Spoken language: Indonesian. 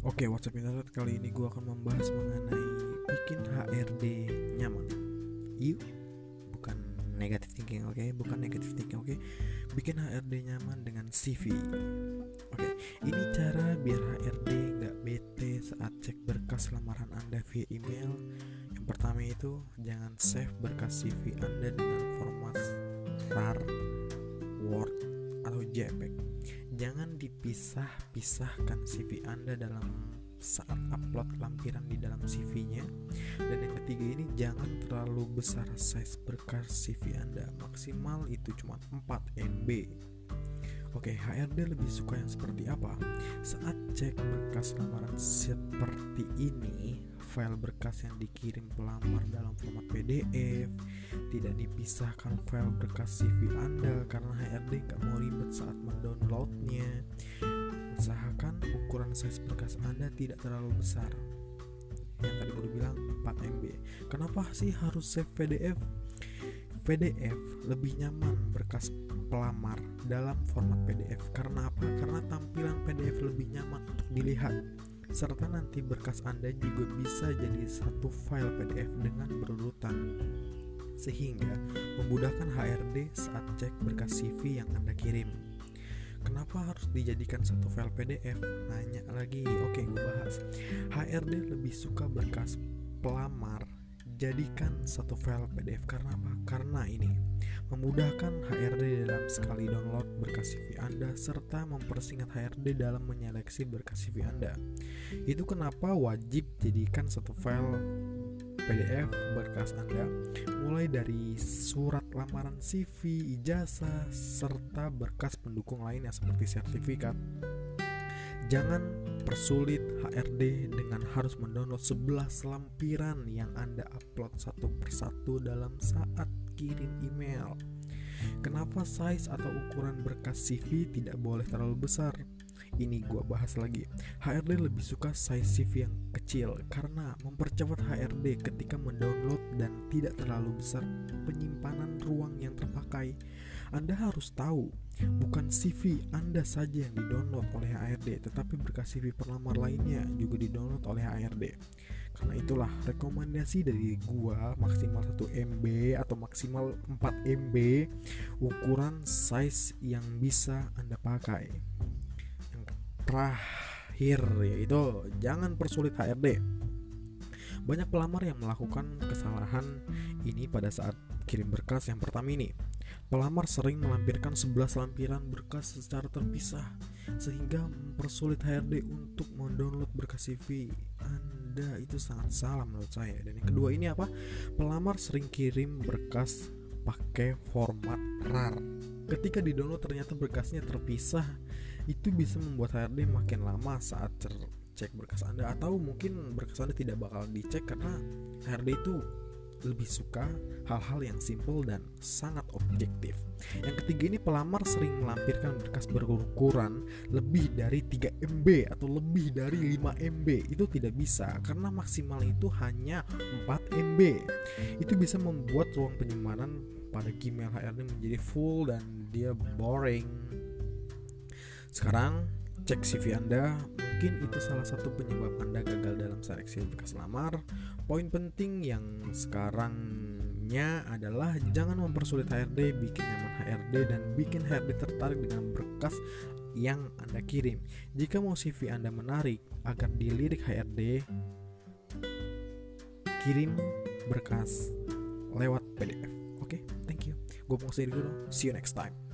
WhatsApp Internet kali ini gue akan membahas mengenai bikin HRD nyaman. Yuk, bukan negatif thinking, oke? Okay? Bukan negatif thinking, oke? Okay? Bikin HRD nyaman dengan CV. Oke, okay. ini cara biar HRD nggak bete saat cek berkas lamaran Anda via email. Yang pertama itu jangan save berkas CV Anda dengan format RAR, Word, atau JPEG. Jangan dipisah-pisahkan CV Anda dalam saat upload lampiran di dalam CV-nya. Dan yang ketiga ini jangan terlalu besar size berkas CV Anda. Maksimal itu cuma 4 MB. Oke, HRD lebih suka yang seperti apa? Saat cek berkas lamaran seperti ini, file berkas yang dikirim pelamar dalam format PDF, tidak dipisahkan file berkas CV Anda karena HRD nggak mau ribet saat mendownloadnya usahakan ukuran size berkas Anda tidak terlalu besar. Yang tadi gue bilang 4 MB. Kenapa sih harus save PDF? PDF lebih nyaman berkas pelamar dalam format PDF. Karena apa? Karena tampilan PDF lebih nyaman untuk dilihat. Serta nanti berkas Anda juga bisa jadi satu file PDF dengan berurutan sehingga memudahkan HRD saat cek berkas CV yang Anda kirim. Kenapa harus dijadikan satu file PDF? Nanya lagi. Oke, gue bahas. HRD lebih suka berkas pelamar jadikan satu file PDF karena apa? Karena ini memudahkan HRD dalam sekali download berkas CV Anda serta mempersingkat HRD dalam menyeleksi berkas CV Anda. Itu kenapa wajib jadikan satu file PDF berkas Anda mulai dari surat lamaran CV, ijazah, serta berkas pendukung lainnya seperti sertifikat. Jangan persulit HRD dengan harus mendownload 11 lampiran yang Anda upload satu persatu dalam saat kirim email. Kenapa size atau ukuran berkas CV tidak boleh terlalu besar? Ini gue bahas lagi. HRD lebih suka size CV yang kecil karena mempercepat HRD ketika mendownload dan tidak terlalu besar penyimpanan ruang yang terpakai. Anda harus tahu bukan CV Anda saja yang didownload oleh HRD tetapi berkas CV pelamar lainnya juga didownload oleh HRD karena itulah rekomendasi dari gua maksimal 1 MB atau maksimal 4 MB ukuran size yang bisa Anda pakai terakhir yaitu jangan persulit HRD. Banyak pelamar yang melakukan kesalahan ini pada saat kirim berkas yang pertama ini. Pelamar sering melampirkan 11 lampiran berkas secara terpisah sehingga mempersulit HRD untuk mendownload berkas CV. Anda itu sangat salah menurut saya. Dan yang kedua ini apa? Pelamar sering kirim berkas pakai format RAR. Ketika di-download ternyata berkasnya terpisah itu bisa membuat HRD makin lama saat cek berkas Anda atau mungkin berkas Anda tidak bakal dicek karena HRD itu lebih suka hal-hal yang simple dan sangat objektif. Yang ketiga ini pelamar sering melampirkan berkas berukuran lebih dari 3 MB atau lebih dari 5 MB. Itu tidak bisa karena maksimal itu hanya 4 MB. Itu bisa membuat ruang penyimpanan pada Gmail HRD menjadi full dan dia boring sekarang cek CV Anda, mungkin itu salah satu penyebab Anda gagal dalam seleksi berkas lamar. Poin penting yang sekarangnya adalah jangan mempersulit HRD, bikin nyaman HRD dan bikin HRD tertarik dengan berkas yang Anda kirim. Jika mau CV Anda menarik agar dilirik HRD, kirim berkas lewat PDF. Oke, okay? thank you. Gue mau dulu. See you next time.